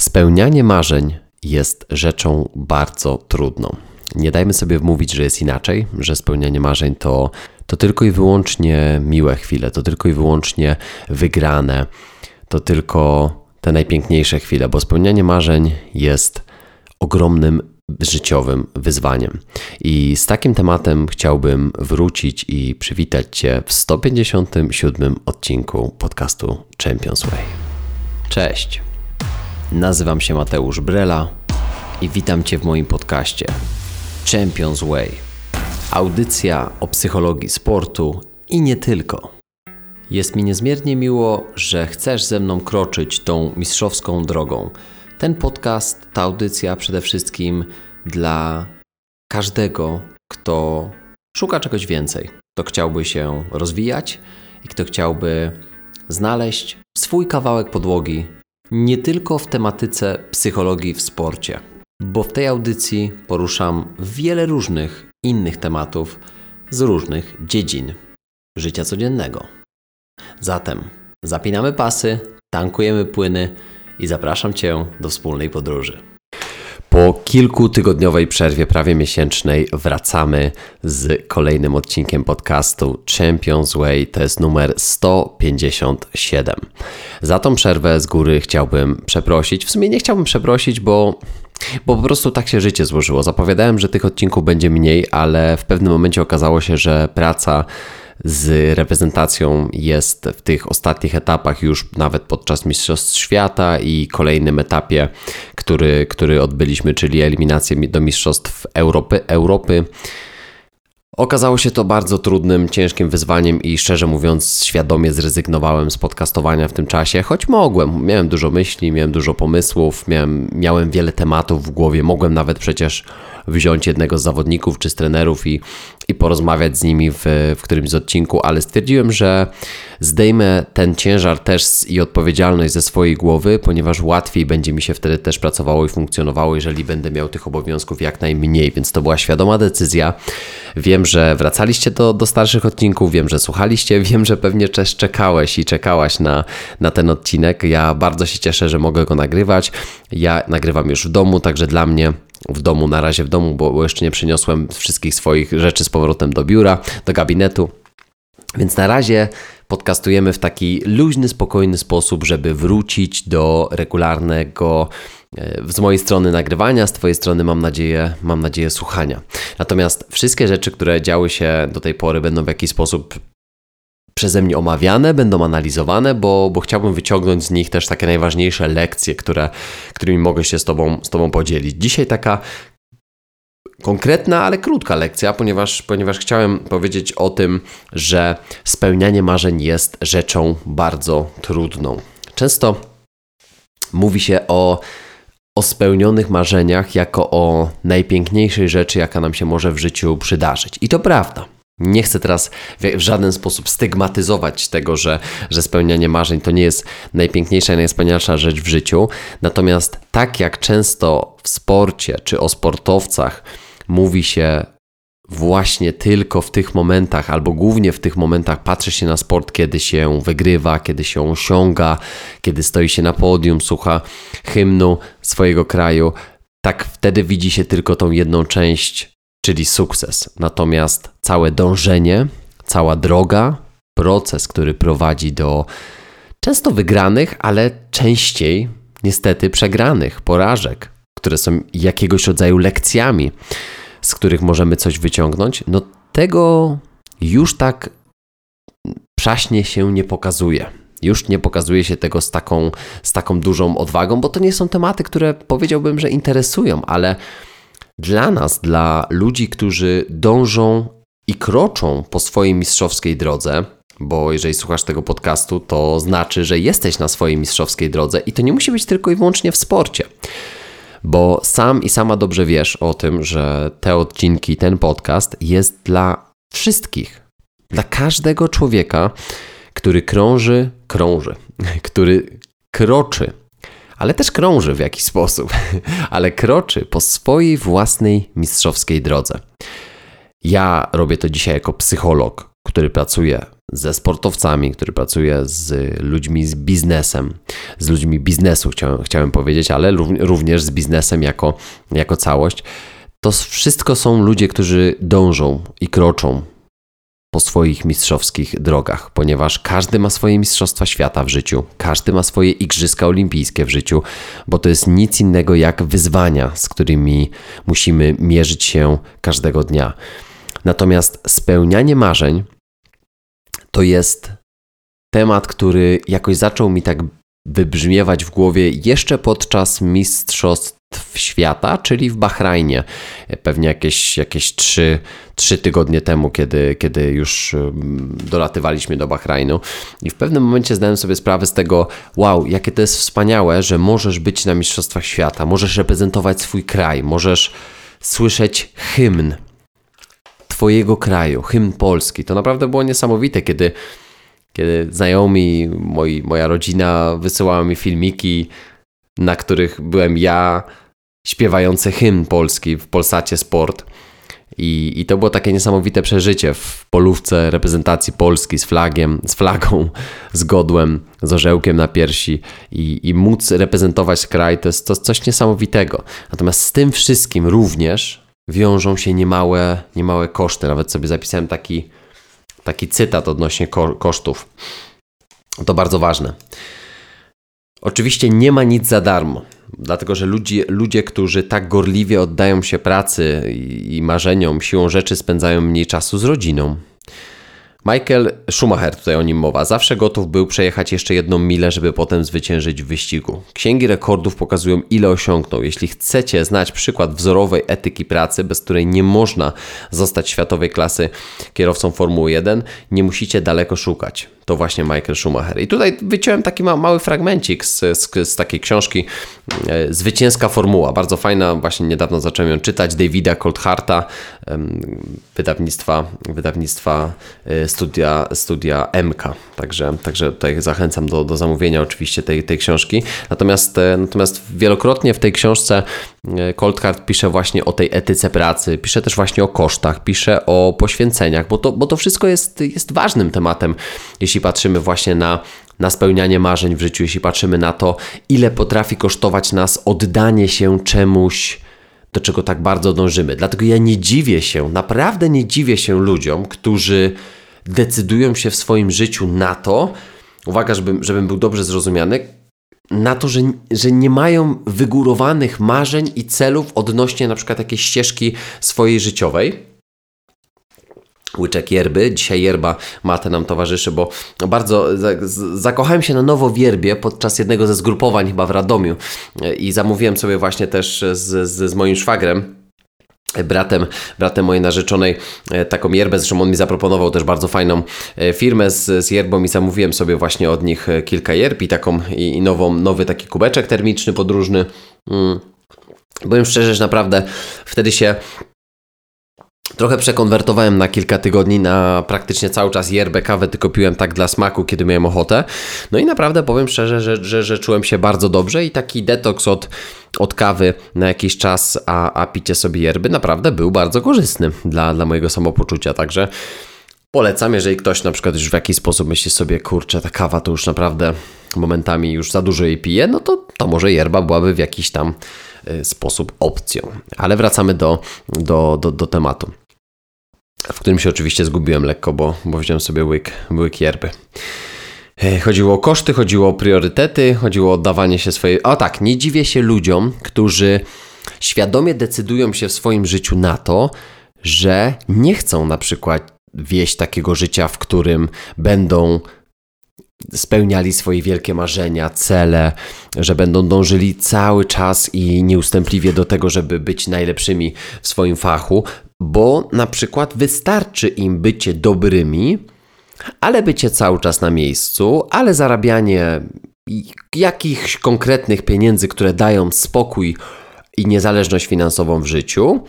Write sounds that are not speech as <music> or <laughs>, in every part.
Spełnianie marzeń jest rzeczą bardzo trudną. Nie dajmy sobie wmówić, że jest inaczej, że spełnianie marzeń to, to tylko i wyłącznie miłe chwile, to tylko i wyłącznie wygrane, to tylko te najpiękniejsze chwile, bo spełnianie marzeń jest ogromnym życiowym wyzwaniem. I z takim tematem chciałbym wrócić i przywitać Cię w 157 odcinku podcastu Champions Way. Cześć. Nazywam się Mateusz Brela i witam Cię w moim podcaście Champions Way. Audycja o psychologii sportu i nie tylko. Jest mi niezmiernie miło, że chcesz ze mną kroczyć tą mistrzowską drogą. Ten podcast, ta audycja przede wszystkim dla każdego, kto szuka czegoś więcej, kto chciałby się rozwijać i kto chciałby znaleźć swój kawałek podłogi nie tylko w tematyce psychologii w sporcie, bo w tej audycji poruszam wiele różnych innych tematów z różnych dziedzin życia codziennego. Zatem zapinamy pasy, tankujemy płyny i zapraszam Cię do wspólnej podróży. Po kilkutygodniowej przerwie, prawie miesięcznej, wracamy z kolejnym odcinkiem podcastu Champions Way. To jest numer 157. Za tą przerwę z góry chciałbym przeprosić. W sumie nie chciałbym przeprosić, bo bo po prostu tak się życie złożyło. Zapowiadałem, że tych odcinków będzie mniej, ale w pewnym momencie okazało się, że praca z reprezentacją jest w tych ostatnich etapach już nawet podczas Mistrzostw Świata i kolejnym etapie, który, który odbyliśmy, czyli eliminację do Mistrzostw Europy. Europy. Okazało się to bardzo trudnym, ciężkim wyzwaniem i szczerze mówiąc, świadomie zrezygnowałem z podcastowania w tym czasie, choć mogłem. Miałem dużo myśli, miałem dużo pomysłów, miałem, miałem wiele tematów w głowie. Mogłem nawet przecież wziąć jednego z zawodników czy z trenerów i, i porozmawiać z nimi w, w którymś z odcinku, ale stwierdziłem, że zdejmę ten ciężar też i odpowiedzialność ze swojej głowy, ponieważ łatwiej będzie mi się wtedy też pracowało i funkcjonowało, jeżeli będę miał tych obowiązków jak najmniej, więc to była świadoma decyzja. Wiem, że wracaliście do, do starszych odcinków, wiem, że słuchaliście, <laughs> wiem, że pewnie też czekałeś i czekałaś na, na ten odcinek. Ja bardzo się cieszę, że mogę go nagrywać. Ja nagrywam już w domu, także dla mnie w domu, na razie w domu, bo jeszcze nie przyniosłem wszystkich swoich rzeczy z powrotem do biura, do gabinetu. Więc na razie podcastujemy w taki luźny, spokojny sposób, żeby wrócić do regularnego e, z mojej strony nagrywania, z Twojej strony mam nadzieję, mam nadzieję słuchania. Natomiast wszystkie rzeczy, które działy się do tej pory będą w jakiś sposób przeze mnie omawiane, będą analizowane, bo, bo chciałbym wyciągnąć z nich też takie najważniejsze lekcje, które, którymi mogę się z tobą, z tobą podzielić. Dzisiaj taka konkretna, ale krótka lekcja, ponieważ, ponieważ chciałem powiedzieć o tym, że spełnianie marzeń jest rzeczą bardzo trudną. Często mówi się o, o spełnionych marzeniach jako o najpiękniejszej rzeczy, jaka nam się może w życiu przydarzyć. I to prawda. Nie chcę teraz w żaden sposób stygmatyzować tego, że, że spełnianie marzeń to nie jest najpiękniejsza i najwspanialsza rzecz w życiu. Natomiast tak jak często w sporcie czy o sportowcach mówi się właśnie tylko w tych momentach, albo głównie w tych momentach patrzy się na sport, kiedy się wygrywa, kiedy się osiąga, kiedy stoi się na podium, słucha hymnu swojego kraju, tak wtedy widzi się tylko tą jedną część czyli sukces. Natomiast całe dążenie, cała droga, proces, który prowadzi do często wygranych, ale częściej niestety przegranych, porażek, które są jakiegoś rodzaju lekcjami, z których możemy coś wyciągnąć, no tego już tak przaśnie się nie pokazuje. Już nie pokazuje się tego z taką, z taką dużą odwagą, bo to nie są tematy, które powiedziałbym, że interesują, ale dla nas, dla ludzi, którzy dążą i kroczą po swojej mistrzowskiej drodze, bo jeżeli słuchasz tego podcastu, to znaczy, że jesteś na swojej mistrzowskiej drodze i to nie musi być tylko i wyłącznie w sporcie. Bo sam i sama dobrze wiesz o tym, że te odcinki, ten podcast jest dla wszystkich, dla każdego człowieka, który krąży, krąży, <laughs> który kroczy ale też krąży w jakiś sposób, <laughs> ale kroczy po swojej własnej mistrzowskiej drodze. Ja robię to dzisiaj jako psycholog, który pracuje ze sportowcami, który pracuje z ludźmi z biznesem, z ludźmi biznesu chciałem, chciałem powiedzieć, ale również z biznesem jako, jako całość. To wszystko są ludzie, którzy dążą i kroczą po swoich mistrzowskich drogach, ponieważ każdy ma swoje mistrzostwa świata w życiu, każdy ma swoje igrzyska olimpijskie w życiu, bo to jest nic innego jak wyzwania, z którymi musimy mierzyć się każdego dnia. Natomiast spełnianie marzeń to jest temat, który jakoś zaczął mi tak wybrzmiewać w głowie jeszcze podczas Mistrzostw Świata, czyli w Bahrajnie. Pewnie jakieś, jakieś 3, 3 tygodnie temu, kiedy, kiedy już dolatywaliśmy do Bahrajnu. I w pewnym momencie zdałem sobie sprawę z tego, wow, jakie to jest wspaniałe, że możesz być na Mistrzostwach Świata, możesz reprezentować swój kraj, możesz słyszeć hymn Twojego kraju, hymn Polski. To naprawdę było niesamowite, kiedy, kiedy znajomi, moi, moja rodzina wysyłała mi filmiki, na których byłem ja śpiewający hymn polski w Polsacie Sport. I, I to było takie niesamowite przeżycie w polówce reprezentacji Polski z flagiem, z flagą, <laughs> z godłem, z orzełkiem na piersi i, i móc reprezentować kraj to jest to coś niesamowitego. Natomiast z tym wszystkim również wiążą się niemałe, niemałe koszty. Nawet sobie zapisałem taki, taki cytat odnośnie ko kosztów. To bardzo ważne. Oczywiście nie ma nic za darmo, dlatego że ludzie, ludzie którzy tak gorliwie oddają się pracy i marzeniom, siłą rzeczy spędzają mniej czasu z rodziną. Michael Schumacher, tutaj o nim mowa, zawsze gotów był przejechać jeszcze jedną milę, żeby potem zwyciężyć w wyścigu. Księgi rekordów pokazują, ile osiągnął. Jeśli chcecie znać przykład wzorowej etyki pracy, bez której nie można zostać światowej klasy kierowcą Formuły 1, nie musicie daleko szukać to właśnie Michael Schumacher. I tutaj wyciąłem taki ma, mały fragmencik z, z, z, takiej książki e, Zwycięska Formuła. Bardzo fajna, właśnie niedawno zacząłem ją czytać. Davida Coultharta, wydawnictwa, wydawnictwa e, studia, studia MK. Także, także tutaj zachęcam do, do zamówienia oczywiście tej, tej książki. Natomiast, e, natomiast wielokrotnie w tej książce Coulthard pisze właśnie o tej etyce pracy, pisze też właśnie o kosztach, pisze o poświęceniach, bo to, bo to wszystko jest, jest ważnym tematem, jeśli patrzymy właśnie na, na spełnianie marzeń w życiu, jeśli patrzymy na to, ile potrafi kosztować nas oddanie się czemuś, do czego tak bardzo dążymy. Dlatego ja nie dziwię się, naprawdę nie dziwię się ludziom, którzy decydują się w swoim życiu na to, uwaga, żebym, żebym był dobrze zrozumiany, na to, że, że nie mają wygórowanych marzeń i celów odnośnie na przykład jakiejś ścieżki swojej życiowej łyczek yerby. Dzisiaj yerba mate nam towarzyszy, bo bardzo zakochałem się na nowo w yerbie podczas jednego ze zgrupowań chyba w Radomiu i zamówiłem sobie właśnie też z, z, z moim szwagrem bratem, bratem mojej narzeczonej e, taką yerbę, zresztą on mi zaproponował też bardzo fajną e, firmę z, z yerbą i zamówiłem sobie właśnie od nich e, kilka yerb i taką i, i nową, nowy taki kubeczek termiczny podróżny. Mm. Byłem szczerze, że naprawdę wtedy się Trochę przekonwertowałem na kilka tygodni na praktycznie cały czas yerbę, kawę tylko piłem tak dla smaku, kiedy miałem ochotę. No i naprawdę powiem szczerze, że, że, że czułem się bardzo dobrze i taki detoks od, od kawy na jakiś czas, a, a picie sobie yerby naprawdę był bardzo korzystny dla, dla mojego samopoczucia. Także polecam, jeżeli ktoś na przykład już w jakiś sposób myśli sobie, kurczę, ta kawa to już naprawdę momentami już za dużo jej pije, no to, to może yerba byłaby w jakiś tam y, sposób opcją. Ale wracamy do, do, do, do tematu w którym się oczywiście zgubiłem lekko, bo, bo wziąłem sobie łyk, łyk yerby. E, chodziło o koszty, chodziło o priorytety, chodziło o oddawanie się swojej. O tak, nie dziwię się ludziom, którzy świadomie decydują się w swoim życiu na to, że nie chcą na przykład wieść takiego życia, w którym będą spełniali swoje wielkie marzenia, cele, że będą dążyli cały czas i nieustępliwie do tego, żeby być najlepszymi w swoim fachu, bo na przykład wystarczy im bycie dobrymi, ale bycie cały czas na miejscu, ale zarabianie jakichś konkretnych pieniędzy, które dają spokój i niezależność finansową w życiu.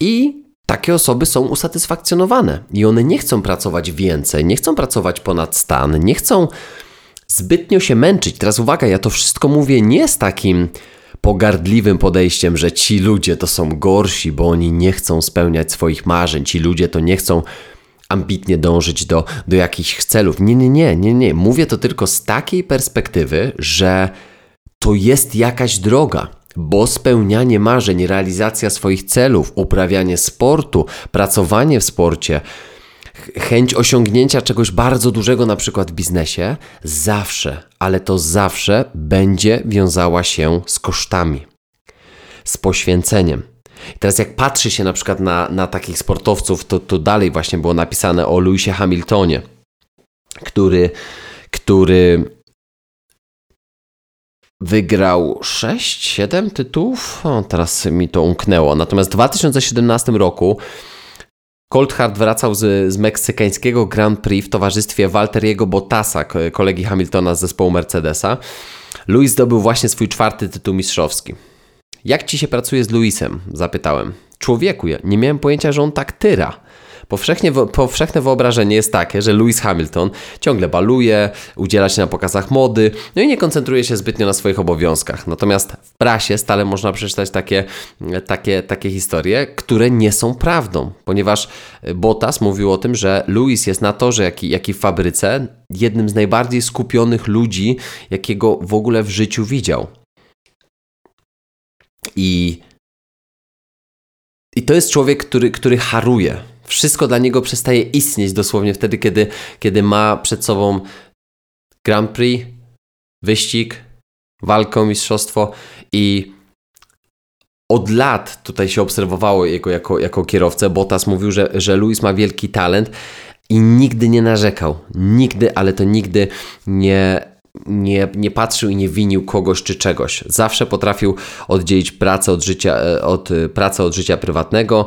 I takie osoby są usatysfakcjonowane i one nie chcą pracować więcej, nie chcą pracować ponad stan, nie chcą zbytnio się męczyć. Teraz uwaga, ja to wszystko mówię nie z takim pogardliwym podejściem, że ci ludzie to są gorsi, bo oni nie chcą spełniać swoich marzeń, ci ludzie to nie chcą ambitnie dążyć do, do jakichś celów. Nie, nie, nie, nie, nie. Mówię to tylko z takiej perspektywy, że to jest jakaś droga. Bo spełnianie marzeń, realizacja swoich celów, uprawianie sportu, pracowanie w sporcie, chęć osiągnięcia czegoś bardzo dużego, na przykład w biznesie, zawsze, ale to zawsze będzie wiązała się z kosztami, z poświęceniem. I teraz jak patrzy się na przykład na, na takich sportowców, to, to dalej właśnie było napisane o Lewisie Hamiltonie, który, który wygrał 6-7 tytułów. O, teraz mi to umknęło. Natomiast w 2017 roku Coulthard wracał z, z meksykańskiego Grand Prix w towarzystwie Walteriego Bottasa, kolegi Hamiltona z zespołu Mercedesa. Louis zdobył właśnie swój czwarty tytuł mistrzowski. Jak ci się pracuje z Luisem? Zapytałem. Człowieku, ja nie miałem pojęcia, że on tak tyra. Powszechnie, powszechne wyobrażenie jest takie, że Lewis Hamilton ciągle baluje, udziela się na pokazach mody, no i nie koncentruje się zbytnio na swoich obowiązkach. Natomiast w prasie stale można przeczytać takie, takie, takie historie, które nie są prawdą, ponieważ Bottas mówił o tym, że Lewis jest na torze, jak i, jak i w fabryce, jednym z najbardziej skupionych ludzi, jakiego w ogóle w życiu widział. I, i to jest człowiek, który, który haruje. Wszystko dla niego przestaje istnieć dosłownie wtedy, kiedy, kiedy ma przed sobą Grand Prix, wyścig, walkę o mistrzostwo i od lat tutaj się obserwowało jego jako, jako kierowcę. Bottas mówił, że, że Luis ma wielki talent i nigdy nie narzekał. Nigdy, ale to nigdy nie, nie, nie patrzył i nie winił kogoś czy czegoś. Zawsze potrafił oddzielić pracę od życia, e, od, e, pracę od życia prywatnego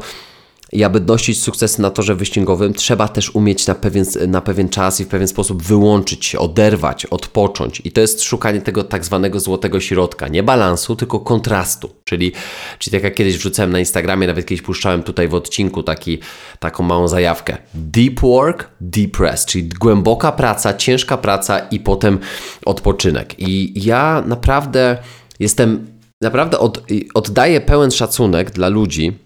i aby nosić sukcesy na torze wyścigowym, trzeba też umieć na pewien, na pewien czas i w pewien sposób wyłączyć się, oderwać, odpocząć. I to jest szukanie tego tak zwanego złotego środka. Nie balansu, tylko kontrastu. Czyli, czyli tak jak kiedyś wrzucałem na Instagramie, nawet kiedyś puszczałem tutaj w odcinku taki, taką małą zajawkę. Deep work, deep rest, czyli głęboka praca, ciężka praca i potem odpoczynek. I ja naprawdę jestem, naprawdę od, oddaję pełen szacunek dla ludzi,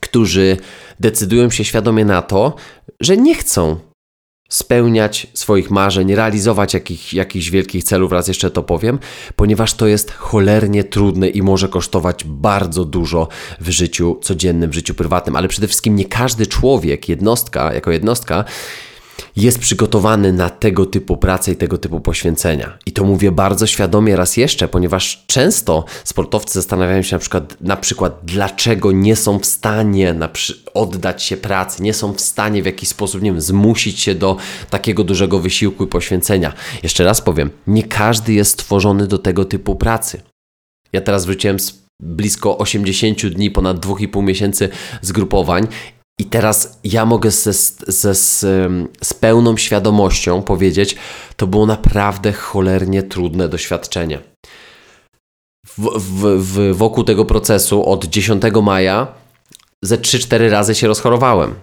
którzy decydują się świadomie na to, że nie chcą spełniać swoich marzeń, realizować jakich, jakichś wielkich celów, raz jeszcze to powiem, ponieważ to jest cholernie trudne i może kosztować bardzo dużo w życiu codziennym, w życiu prywatnym, ale przede wszystkim nie każdy człowiek, jednostka, jako jednostka jest przygotowany na tego typu pracę i tego typu poświęcenia. I to mówię bardzo świadomie raz jeszcze, ponieważ często sportowcy zastanawiają się na przykład, na przykład dlaczego nie są w stanie oddać się pracy, nie są w stanie w jakiś sposób, nie wiem, zmusić się do takiego dużego wysiłku i poświęcenia. Jeszcze raz powiem, nie każdy jest stworzony do tego typu pracy. Ja teraz wróciłem z blisko 80 dni, ponad 2,5 miesięcy zgrupowań i teraz ja mogę ze, ze, z, z pełną świadomością powiedzieć, to było naprawdę cholernie trudne doświadczenie. W, w, w, wokół tego procesu od 10 maja ze 3-4 razy się rozchorowałem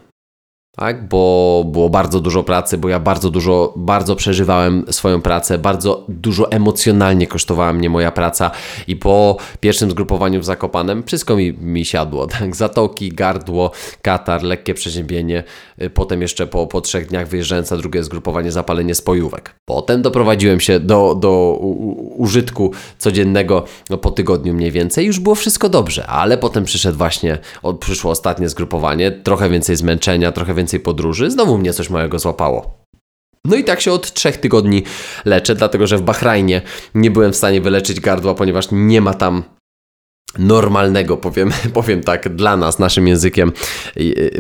tak? bo było bardzo dużo pracy, bo ja bardzo dużo, bardzo przeżywałem swoją pracę, bardzo dużo emocjonalnie kosztowała mnie moja praca i po pierwszym zgrupowaniu w Zakopanem wszystko mi, mi siadło, <laughs> tak? Zatoki, gardło, katar, lekkie przeziębienie, y, potem jeszcze po, po trzech dniach wyjeżdżając na drugie zgrupowanie zapalenie spojówek. Potem doprowadziłem się do, do użytku codziennego no, po tygodniu mniej więcej, już było wszystko dobrze, ale potem przyszedł właśnie, przyszło ostatnie zgrupowanie, trochę więcej zmęczenia, trochę więcej więcej podróży, znowu mnie coś małego złapało. No i tak się od trzech tygodni leczę, dlatego że w Bahrajnie nie byłem w stanie wyleczyć gardła, ponieważ nie ma tam normalnego, powiem, <laughs> powiem tak, dla nas, naszym językiem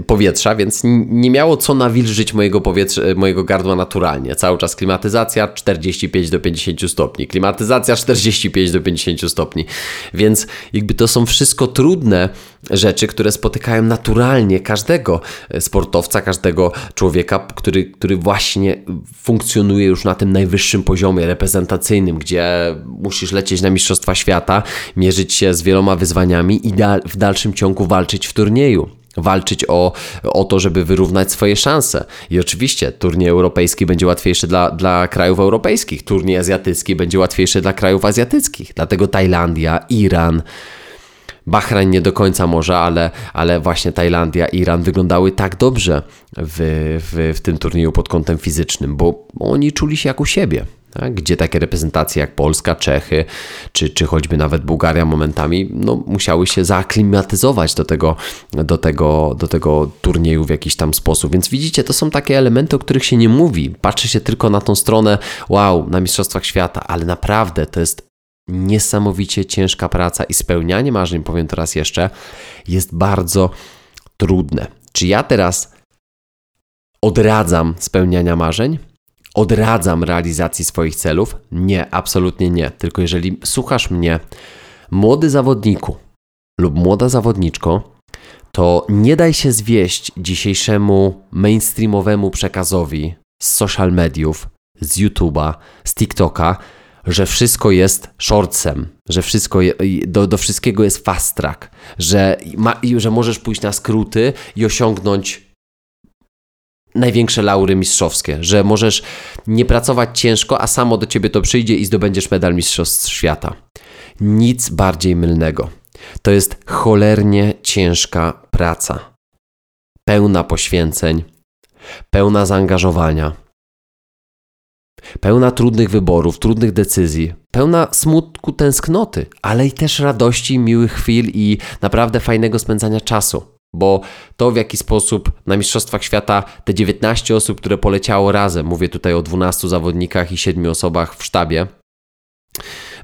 powietrza, więc nie miało co nawilżyć mojego, powietrza, mojego gardła naturalnie. Cały czas klimatyzacja 45 do 50 stopni, klimatyzacja 45 do 50 stopni, więc jakby to są wszystko trudne rzeczy, które spotykają naturalnie każdego sportowca, każdego człowieka, który, który właśnie funkcjonuje już na tym najwyższym poziomie reprezentacyjnym, gdzie musisz lecieć na Mistrzostwa Świata, mierzyć się z wieloma wyzwaniami i da w dalszym ciągu walczyć w turnieju walczyć o, o to, żeby wyrównać swoje szanse. I oczywiście turniej europejski będzie łatwiejszy dla, dla krajów europejskich, turniej azjatycki będzie łatwiejszy dla krajów azjatyckich. Dlatego Tajlandia, Iran, Bahrain nie do końca może, ale, ale właśnie Tajlandia i Iran wyglądały tak dobrze w, w, w tym turnieju pod kątem fizycznym, bo oni czuli się jak u siebie. Tak? Gdzie takie reprezentacje jak Polska, Czechy, czy, czy choćby nawet Bułgaria momentami no, musiały się zaaklimatyzować do tego, do, tego, do tego turnieju w jakiś tam sposób. Więc widzicie, to są takie elementy, o których się nie mówi. Patrzy się tylko na tą stronę, wow, na Mistrzostwach Świata, ale naprawdę to jest niesamowicie ciężka praca i spełnianie marzeń, powiem teraz jeszcze, jest bardzo trudne. Czy ja teraz odradzam spełniania marzeń? Odradzam realizacji swoich celów? Nie, absolutnie nie. Tylko jeżeli słuchasz mnie, młody zawodniku lub młoda zawodniczko, to nie daj się zwieść dzisiejszemu mainstreamowemu przekazowi z social mediów, z YouTube'a, z TikToka, że wszystko jest shortsem, że wszystko je, do, do wszystkiego jest fast track, że, ma, że możesz pójść na skróty i osiągnąć największe laury mistrzowskie, że możesz nie pracować ciężko, a samo do ciebie to przyjdzie i zdobędziesz medal Mistrzostw Świata. Nic bardziej mylnego. To jest cholernie ciężka praca. Pełna poświęceń, pełna zaangażowania pełna trudnych wyborów, trudnych decyzji, pełna smutku, tęsknoty, ale i też radości, miłych chwil i naprawdę fajnego spędzania czasu. Bo to w jaki sposób na Mistrzostwach Świata te 19 osób, które poleciało razem, mówię tutaj o 12 zawodnikach i 7 osobach w sztabie,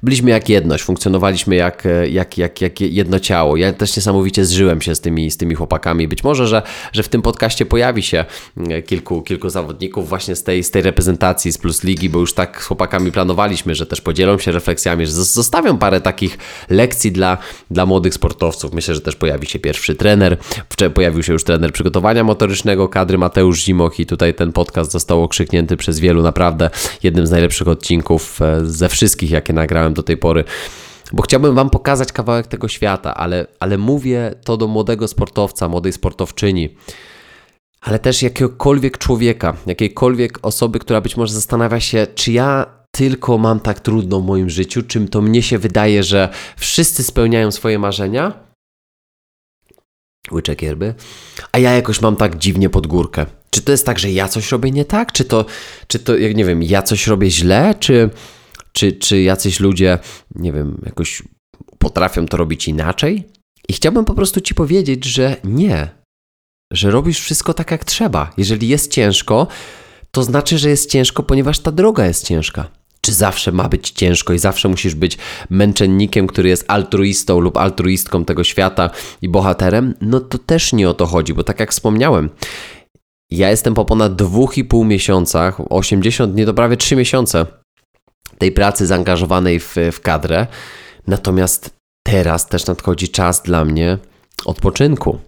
byliśmy jak jedność, funkcjonowaliśmy jak, e, jak, jak, jak jedno ciało. Ja też niesamowicie zżyłem się z tymi, z tymi chłopakami. Być może, że, że w tym podcaście pojawi się e, kilku, kilku zawodników właśnie z tej, z tej reprezentacji, z Plus Ligi, bo już tak z chłopakami planowaliśmy, że też podzielą się refleksjami, że zostawią parę takich lekcji dla, dla młodych sportowców. Myślę, że też pojawi się pierwszy trener. Pojawił się już trener przygotowania motorycznego kadry Mateusz Zimoch i tutaj ten podcast został okrzyknięty przez wielu naprawdę jednym z najlepszych odcinków e, ze wszystkich, jakie nagrałem do tej pory bo chciałbym Wam pokazać kawałek tego świata, ale, ale mówię to do młodego sportowca, młodej sportowczyni, ale też jakiegokolwiek człowieka, jakiejkolwiek osoby, która być może zastanawia się, czy ja tylko mam tak trudno w moim życiu, czym to mnie się wydaje, że wszyscy spełniają swoje marzenia. Łyczek yerby. A ja jakoś mam tak dziwnie pod górkę. Czy to jest tak, że ja coś robię nie tak? Czy to, czy to jak nie wiem, ja coś robię źle? Czy, czy, czy jacyś ludzie, nie wiem, jakoś potrafią to robić inaczej? I chciałbym po prostu Ci powiedzieć, że nie, że robisz wszystko tak jak trzeba. Jeżeli jest ciężko, to znaczy, że jest ciężko, ponieważ ta droga jest ciężka. Czy zawsze ma być ciężko i zawsze musisz być męczennikiem, który jest altruistą lub altruistką tego świata i bohaterem? No to też nie o to chodzi, bo tak jak wspomniałem, ja jestem po ponad dwóch i pół miesiącach, 80 dni to prawie 3 miesiące tej pracy zaangażowanej w, w kadrę. Natomiast teraz też nadchodzi czas dla mnie odpoczynku,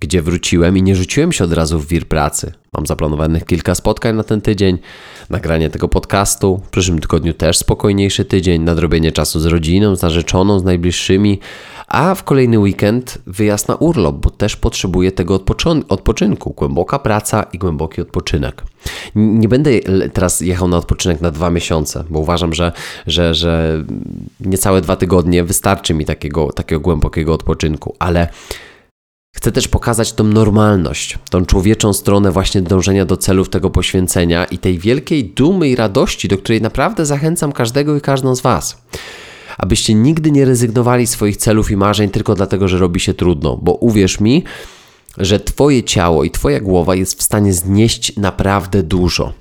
gdzie wróciłem i nie rzuciłem się od razu w wir pracy. Mam zaplanowanych kilka spotkań na ten tydzień, nagranie tego podcastu. W przyszłym tygodniu też spokojniejszy tydzień, nadrobienie czasu z rodziną, z narzeczoną, z najbliższymi, a w kolejny weekend wyjazd na urlop, bo też potrzebuję tego odpoczynku. Głęboka praca i głęboki odpoczynek. Nie będę teraz jechał na odpoczynek na dwa miesiące, bo uważam, że, że, że niecałe dwa tygodnie wystarczy mi takiego, takiego głębokiego odpoczynku, ale Chcę też pokazać tą normalność, tą człowieczą stronę właśnie dążenia do celów tego poświęcenia i tej wielkiej dumy i radości, do której naprawdę zachęcam każdego i każdą z Was. Abyście nigdy nie rezygnowali swoich celów i marzeń tylko dlatego, że robi się trudno, bo uwierz mi, że Twoje ciało i Twoja głowa jest w stanie znieść naprawdę dużo.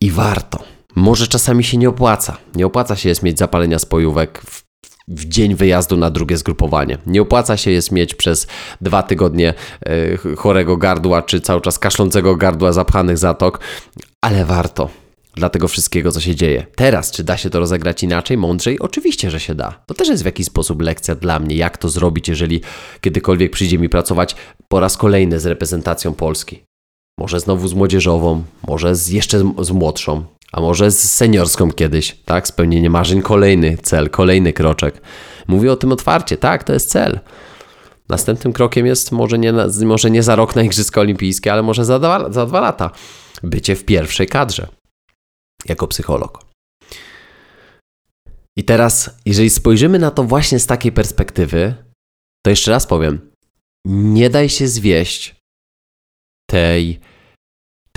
I warto. Może czasami się nie opłaca. Nie opłaca się jest mieć zapalenia spojówek w w dzień wyjazdu na drugie zgrupowanie. Nie opłaca się jest mieć przez dwa tygodnie e, chorego gardła, czy cały czas kaszlącego gardła zapchanych zatok, ale warto dla tego wszystkiego, co się dzieje. Teraz, czy da się to rozegrać inaczej, mądrzej? Oczywiście, że się da. To też jest w jakiś sposób lekcja dla mnie, jak to zrobić, jeżeli kiedykolwiek przyjdzie mi pracować po raz kolejny z reprezentacją Polski. Może znowu z młodzieżową, może z jeszcze z młodszą, a może z seniorską kiedyś, tak? Spełnienie marzeń, kolejny cel, kolejny kroczek. Mówię o tym otwarcie, tak, to jest cel. Następnym krokiem jest może nie, może nie za rok na Igrzyska Olimpijskie, ale może za dwa, za dwa lata bycie w pierwszej kadrze jako psycholog. I teraz, jeżeli spojrzymy na to właśnie z takiej perspektywy, to jeszcze raz powiem, nie daj się zwieść tej,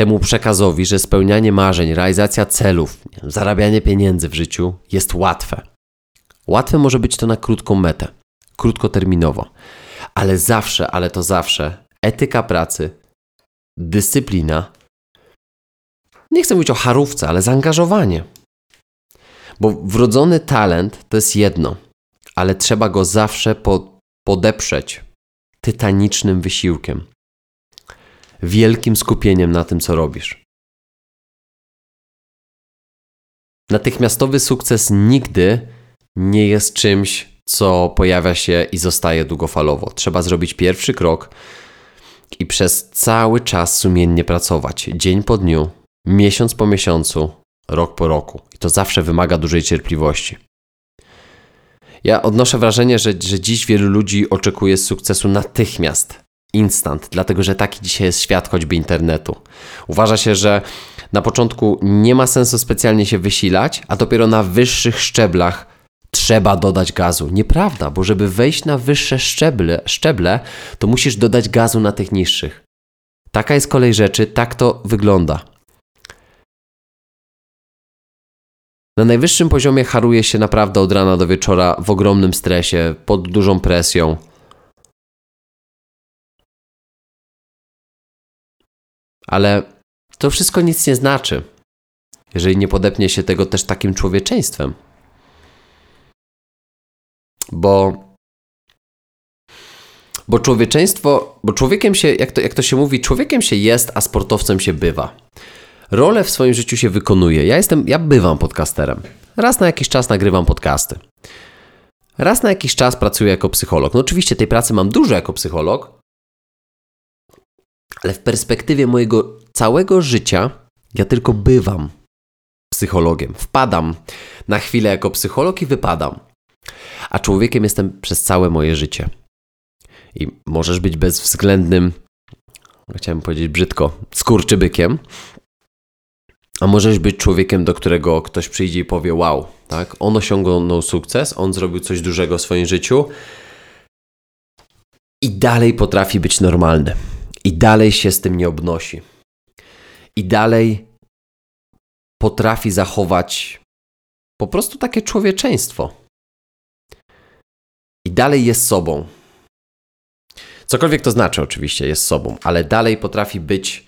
temu przekazowi, że spełnianie marzeń, realizacja celów, zarabianie pieniędzy w życiu jest łatwe. Łatwe może być to na krótką metę, krótkoterminowo, ale zawsze, ale to zawsze etyka pracy, dyscyplina, nie chcę mówić o harówce, ale zaangażowanie. Bo wrodzony talent to jest jedno, ale trzeba go zawsze po, podeprzeć tytanicznym wysiłkiem, wielkim skupieniem na tym, co robisz. Natychmiastowy sukces nigdy nie jest czymś, co pojawia się i zostaje długofalowo. Trzeba zrobić pierwszy krok i przez cały czas sumiennie pracować, dzień po dniu, miesiąc po miesiącu, rok po roku. I to zawsze wymaga dużej cierpliwości. Ja odnoszę wrażenie, że, że dziś wielu ludzi oczekuje sukcesu natychmiast, instant, dlatego że taki dzisiaj jest świat choćby internetu. Uważa się, że na początku nie ma sensu specjalnie się wysilać, a dopiero na wyższych szczeblach trzeba dodać gazu. Nieprawda, bo żeby wejść na wyższe szczeble, szczeble, to musisz dodać gazu na tych niższych. Taka jest kolej rzeczy, tak to wygląda. Na najwyższym poziomie haruje się naprawdę od rana do wieczora w ogromnym stresie, pod dużą presją. Ale to wszystko nic nie znaczy, jeżeli nie podepnie się tego też takim człowieczeństwem. Bo, bo człowieczeństwo, bo człowiekiem się, jak to, jak to się mówi, człowiekiem się jest, a sportowcem się bywa rolę w swoim życiu się wykonuje. Ja jestem, ja bywam podcasterem. Raz na jakiś czas nagrywam podcasty. Raz na jakiś czas pracuję jako psycholog. No oczywiście tej pracy mam dużo jako psycholog, ale w perspektywie mojego całego życia ja tylko bywam psychologiem. Wpadam na chwilę jako psycholog i wypadam. A człowiekiem jestem przez całe moje życie. I możesz być bezwzględnym, chciałem powiedzieć brzydko, skurczybykiem, a możesz być człowiekiem, do którego ktoś przyjdzie i powie: Wow, tak? On osiągnął sukces, on zrobił coś dużego w swoim życiu i dalej potrafi być normalny. I dalej się z tym nie obnosi. I dalej potrafi zachować po prostu takie człowieczeństwo. I dalej jest sobą. Cokolwiek to znaczy, oczywiście, jest sobą, ale dalej potrafi być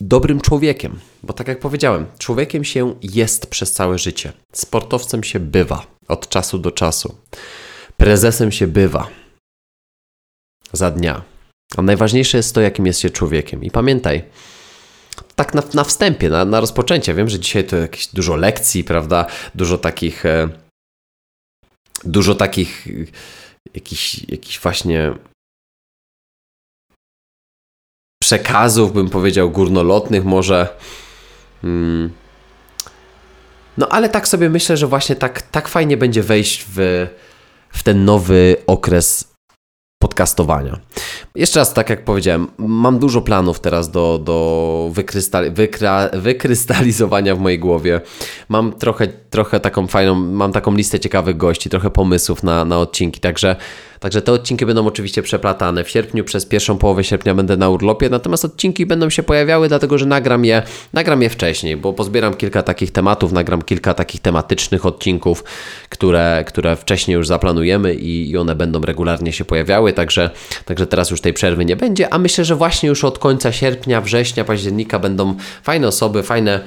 dobrym człowiekiem. Bo tak jak powiedziałem, człowiekiem się jest przez całe życie. Sportowcem się bywa od czasu do czasu. Prezesem się bywa za dnia. A najważniejsze jest to, jakim jest się człowiekiem. I pamiętaj, tak na, na wstępie, na, na rozpoczęcie, wiem, że dzisiaj to jakieś dużo lekcji, prawda? Dużo takich. E, dużo takich. E, jakichś, jakichś właśnie przekazów, bym powiedział, górnolotnych może. Hmm. No ale tak sobie myślę, że właśnie tak, tak fajnie będzie wejść w, w ten nowy okres podcastowania. Jeszcze raz, tak jak powiedziałem, mam dużo planów teraz do, do wykra wykrystalizowania w mojej głowie. Mam trochę, trochę taką fajną, mam taką listę ciekawych gości, trochę pomysłów na, na odcinki, także Także te odcinki będą oczywiście przeplatane. W sierpniu przez pierwszą połowę sierpnia będę na urlopie, natomiast odcinki będą się pojawiały, dlatego że nagram je, nagram je wcześniej, bo pozbieram kilka takich tematów, nagram kilka takich tematycznych odcinków, które, które wcześniej już zaplanujemy i, i one będą regularnie się pojawiały, także, także teraz już tej przerwy nie będzie, a myślę, że właśnie już od końca sierpnia, września, października będą fajne osoby, fajne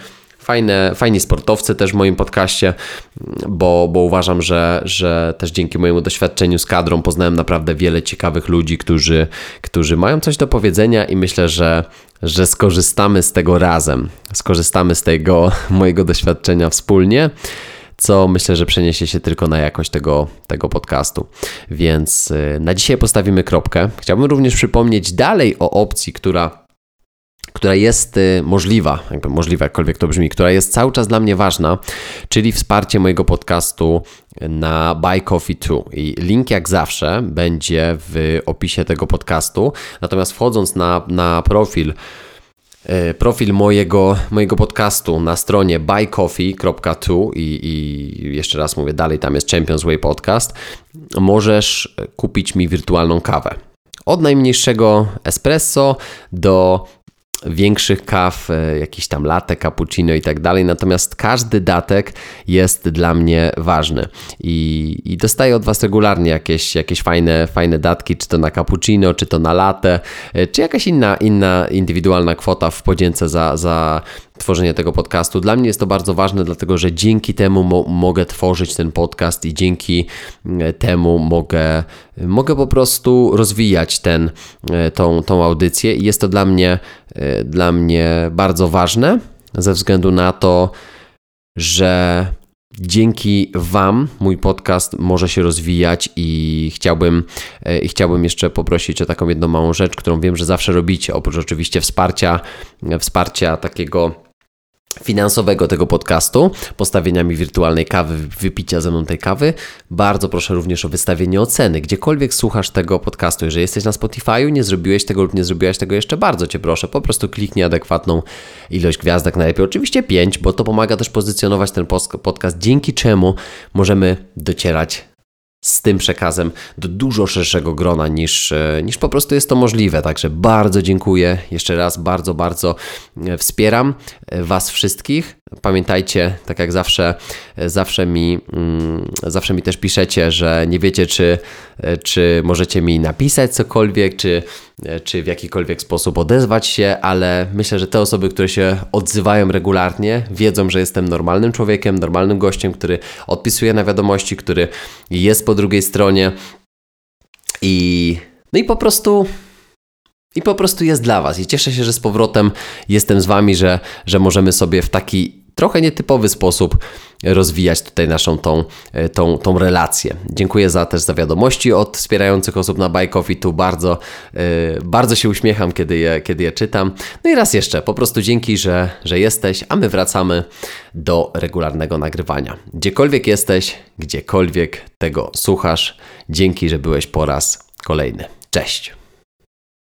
fajne, fajni sportowcy też w moim podcaście, bo, bo uważam, że, że też dzięki mojemu doświadczeniu z kadrą poznałem naprawdę wiele ciekawych ludzi, którzy, którzy mają coś do powiedzenia i myślę, że, że skorzystamy z tego razem. Skorzystamy z tego <laughs> mojego doświadczenia wspólnie co myślę, że przeniesie się tylko na jakość tego, tego podcastu. Więc y, na dzisiaj postawimy kropkę. Chciałbym również przypomnieć dalej o opcji, która która jest y, możliwa, jakby możliwa jakkolwiek to brzmi, która jest cały czas dla mnie ważna, czyli wsparcie mojego podcastu na Buy Coffee 2. I link jak zawsze będzie w opisie tego podcastu. Natomiast wchodząc na, na profil e, profil mojego, mojego podcastu na stronie buycoffee.tu i, i jeszcze raz mówię, dalej tam jest Champions Way Podcast, możesz kupić mi wirtualną kawę. Od najmniejszego espresso do większych kaw, e, jakiś tam latte, cappuccino i tak dalej, natomiast każdy datek jest dla mnie ważny. I, i dostaję od Was regularnie jakieś, jakieś fajne, fajne datki, czy to na cappuccino, czy to na latte, e, czy jakaś inna, inna indywidualna kwota w podzięce za, za tworzenie tego podcastu. Dla mnie jest to bardzo ważne, dlatego że dzięki temu mo mogę tworzyć ten podcast i dzięki e, temu mogę, mogę po prostu rozwijać ten, tą, tą audycję. I jest to dla mnie, dla mnie bardzo ważne ze względu na to, że dzięki Wam mój podcast może się rozwijać i chciałbym, i chciałbym jeszcze poprosić o taką jedną małą rzecz, którą wiem, że zawsze robicie, oprócz oczywiście wsparcia, wsparcia takiego finansowego tego podcastu, postawienia mi wirtualnej kawy, wypicia ze mną tej kawy. Bardzo proszę również o wystawienie oceny, gdziekolwiek słuchasz tego podcastu. Jeżeli jesteś na Spotify'u, nie zrobiłeś tego lub nie zrobiłaś tego jeszcze, bardzo Cię proszę, po prostu kliknij adekwatną ilość gwiazdek, najlepiej oczywiście 5, bo to pomaga też pozycjonować ten podcast, dzięki czemu możemy docierać z tym przekazem do dużo szerszego grona niż, e, niż po prostu jest to możliwe. Także bardzo dziękuję. Jeszcze raz bardzo, bardzo e, wspieram Was wszystkich. Pamiętajcie, tak jak zawsze, zawsze mi, mm, zawsze mi też piszecie, że nie wiecie, czy, czy możecie mi napisać cokolwiek, czy, czy w jakikolwiek sposób odezwać się, ale myślę, że te osoby, które się odzywają regularnie, wiedzą, że jestem normalnym człowiekiem, normalnym gościem, który odpisuje na wiadomości, który jest po drugiej stronie i no i po prostu i po prostu jest dla Was. I cieszę się, że z powrotem jestem z Wami, że, że możemy sobie w taki trochę nietypowy sposób rozwijać tutaj naszą tą, e, tą, tą relację. Dziękuję za też za wiadomości od wspierających osób na Buy Coffee. Tu bardzo, e, bardzo się uśmiecham, kiedy je, kiedy je czytam. No i raz jeszcze, po prostu dzięki, że, że jesteś, a my wracamy do regularnego nagrywania. Gdziekolwiek jesteś, gdziekolwiek tego słuchasz, dzięki, że byłeś po raz kolejny. Cześć!